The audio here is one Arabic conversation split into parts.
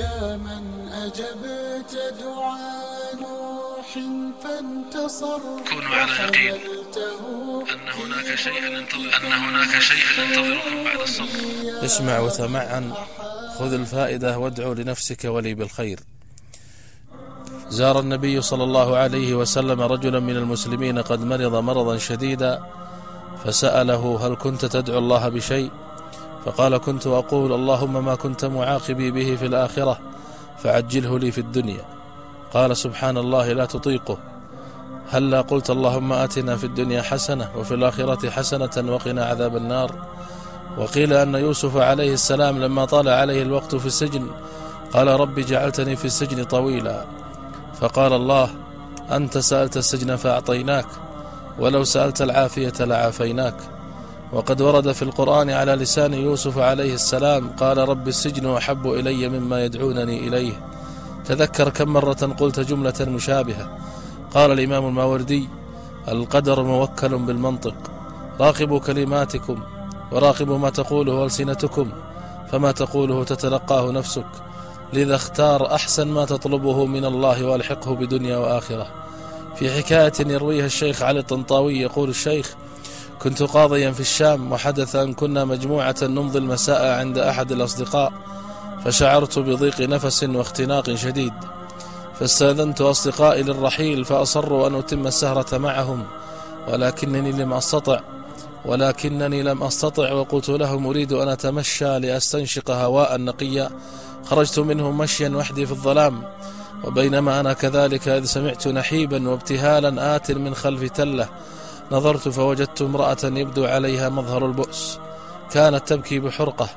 يا من أجبت دعاء نوح فانتصر. كونوا على يقين أن هناك شيئا ينتظر أن هناك شيئا ينتظركم بعد الصبر. اسمع وتمعن. خذ الفائدة وادعو لنفسك ولي بالخير. زار النبي صلى الله عليه وسلم رجلا من المسلمين قد مرض مرضا شديدا فسأله هل كنت تدعو الله بشيء؟ فقال كنت أقول اللهم ما كنت معاقبي به في الآخرة فعجله لي في الدنيا. قال سبحان الله لا تطيقه. هل لا قلت اللهم آتنا في الدنيا حسنة وفي الآخرة حسنة وقنا عذاب النار؟ وقيل أن يوسف عليه السلام لما طال عليه الوقت في السجن قال رب جعلتني في السجن طويلا. فقال الله أنت سألت السجن فأعطيناك ولو سألت العافية لعافيناك. وقد ورد في القرآن على لسان يوسف عليه السلام قال رب السجن أحب إلي مما يدعونني إليه. تذكر كم مرة قلت جملة مشابهة. قال الإمام الماوردي القدر موكل بالمنطق راقبوا كلماتكم وراقبوا ما تقوله ألسنتكم فما تقوله تتلقاه نفسك. لذا اختار أحسن ما تطلبه من الله وألحقه بدنيا وآخرة. في حكاية يرويها الشيخ علي الطنطاوي يقول الشيخ كنت قاضيا في الشام وحدث أن كنا مجموعة نمضي المساء عند أحد الأصدقاء فشعرت بضيق نفس واختناق شديد. فاستأذنت أصدقائي للرحيل فأصروا أن أتم السهرة معهم ولكنني لم أستطع ولكنني لم أستطع وقلت لهم أريد أن أتمشى لأستنشق هواء نقيا خرجت منهم مشيا وحدي في الظلام وبينما أنا كذلك إذ سمعت نحيبا وابتهالا آت من خلف تلة. نظرت فوجدت امرأة يبدو عليها مظهر البؤس. كانت تبكي بحرقة.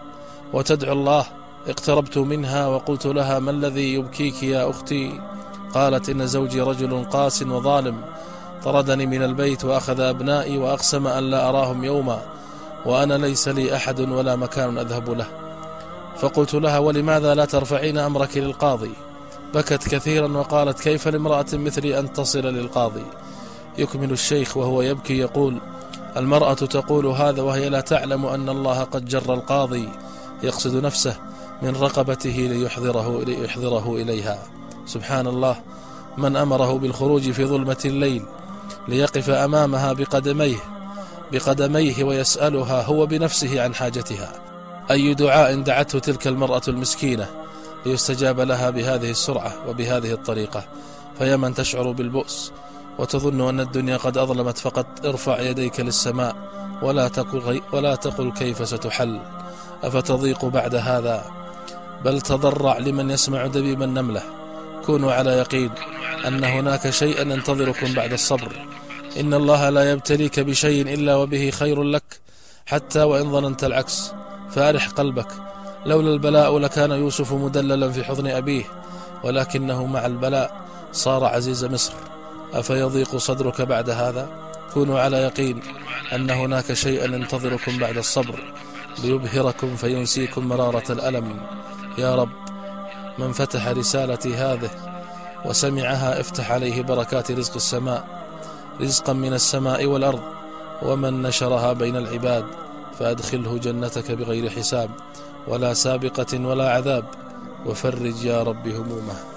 وتدعو الله. اقتربت منها وقلت لها ما الذي يبكيك يا أختي؟ قالت إن زوجي رجل قاس وظالم. طردني من البيت وأخذ أبنائي وأقسم أن لا أراهم يوما. وأنا ليس لي أحد ولا مكان أذهب له. فقلت لها ولماذا لا ترفعين أمرك للقاضي؟ بكت كثيرا وقالت كيف لامرأة مثلي أن تصل للقاضي؟ يكمل الشيخ وهو يبكي يقول المرأة تقول هذا وهي لا تعلم أن الله قد جر القاضي يقصد نفسه من رقبته ليحضره, ليحضره إليها. سبحان الله من أمره بالخروج في ظلمة الليل ليقف أمامها بقدميه بقدميه ويسألها هو بنفسه عن حاجتها. أي دعاء دعته تلك المرأة المسكينة؟ ليستجاب لها بهذه السرعة وبهذه الطريقة. فيا من تشعر بالبؤس وتظن أن الدنيا قد أظلمت فقط ارفع يديك للسماء ولا تقل, ولا تقل كيف ستحل. أفتضيق بعد هذا؟ بل تضرع لمن يسمع دبيب النملة. كونوا على يقين أن هناك شيئا ينتظركم بعد الصبر. إن الله لا يبتليك بشيء إلا وبه خير لك حتى وإن ظننت العكس. فأرح قلبك. لولا البلاء لكان يوسف مدللا في حضن أبيه ولكنه مع البلاء صار عزيز مصر. أفيضيق صدرك بعد هذا؟ كونوا على يقين أن هناك شيئا ينتظركم بعد الصبر ليبهركم فينسيكم مرارة الألم. يا رب من فتح رسالتي هذه وسمعها افتح عليه بركات رزق السماء رزقا من السماء والأرض ومن نشرها بين العباد فأدخله جنتك بغير حساب ولا سابقة ولا عذاب. وفرج يا رب همومه.